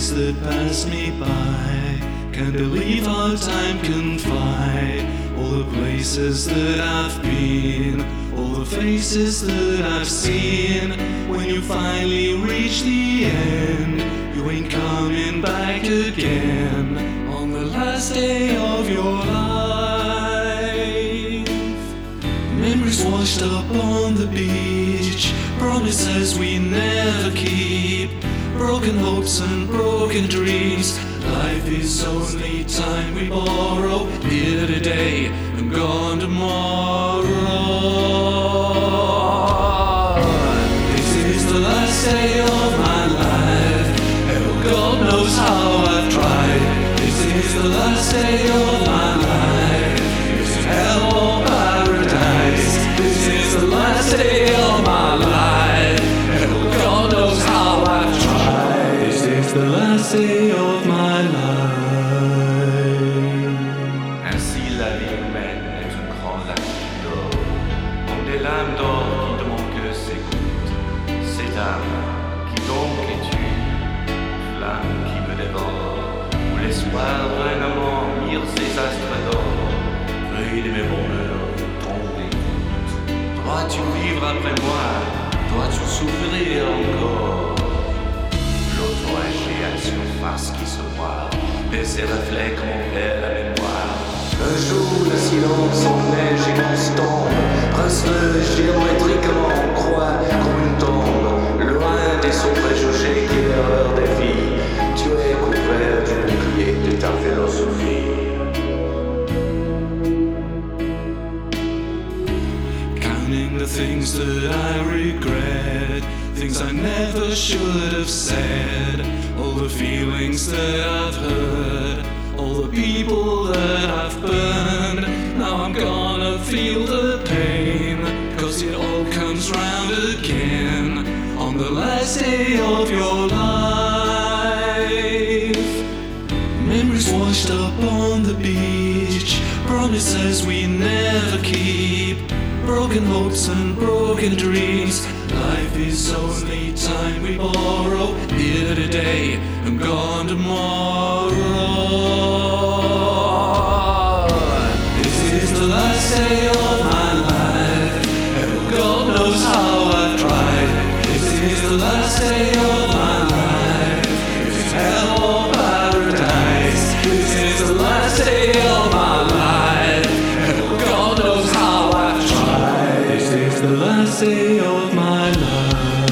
days that pass me by. Can't believe how time can fly. All the places that I've been, all the faces that I've seen. When you finally reach the end, you ain't coming back again. On the last day of your life, memories washed up on the beach, promises we never keep, broken hopes and broken dreams. Life is only time we borrow. Here today and gone tomorrow. This is the last day of my life. Hell, God knows how I've tried. This is the last day of Ainsi la vie humaine est un grand lac d'or, comme des lames d'or qui de mon cœur s'écoutent. Cette âme, qui donc es-tu? Flamme qui me dévore, où l'espoir d'un amant mire ses astres d'or, veuille de mes bonheurs tomber. Dois-tu vivre après moi? Dois-tu souffrir encore? Surface qui se voit, et ses reflets perd la mémoire. Un jour, le silence en neige et constant, pince-le géométriquement en croix comme une tombe, loin des sons préjugés qui l'erreur des filles. Tu es couvert du bouclier de ta philosophie. Counting the things that I regret, things I never should have said, all the feelings that I've hurt, all the people that I've burned. Now I'm gonna feel the pain, cause it all comes round again on the last day of your life. Memories washed up on the beach, promises we never keep, broken hopes and broken dreams. Life is only time we borrow, here today and gone tomorrow. This is the last day of my life, and God knows how I've tried. This is the last day of my life. Is hell or paradise? This is the last day of my day of my life.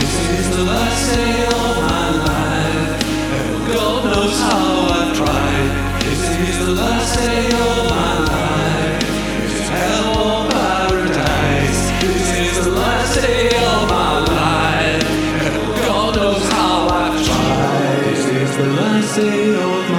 This is the last day of my life. And God knows how I've tried. This is the last day of my life. Is it hell or paradise? This is the last day of my life. And God knows how I've tried. This is the last day of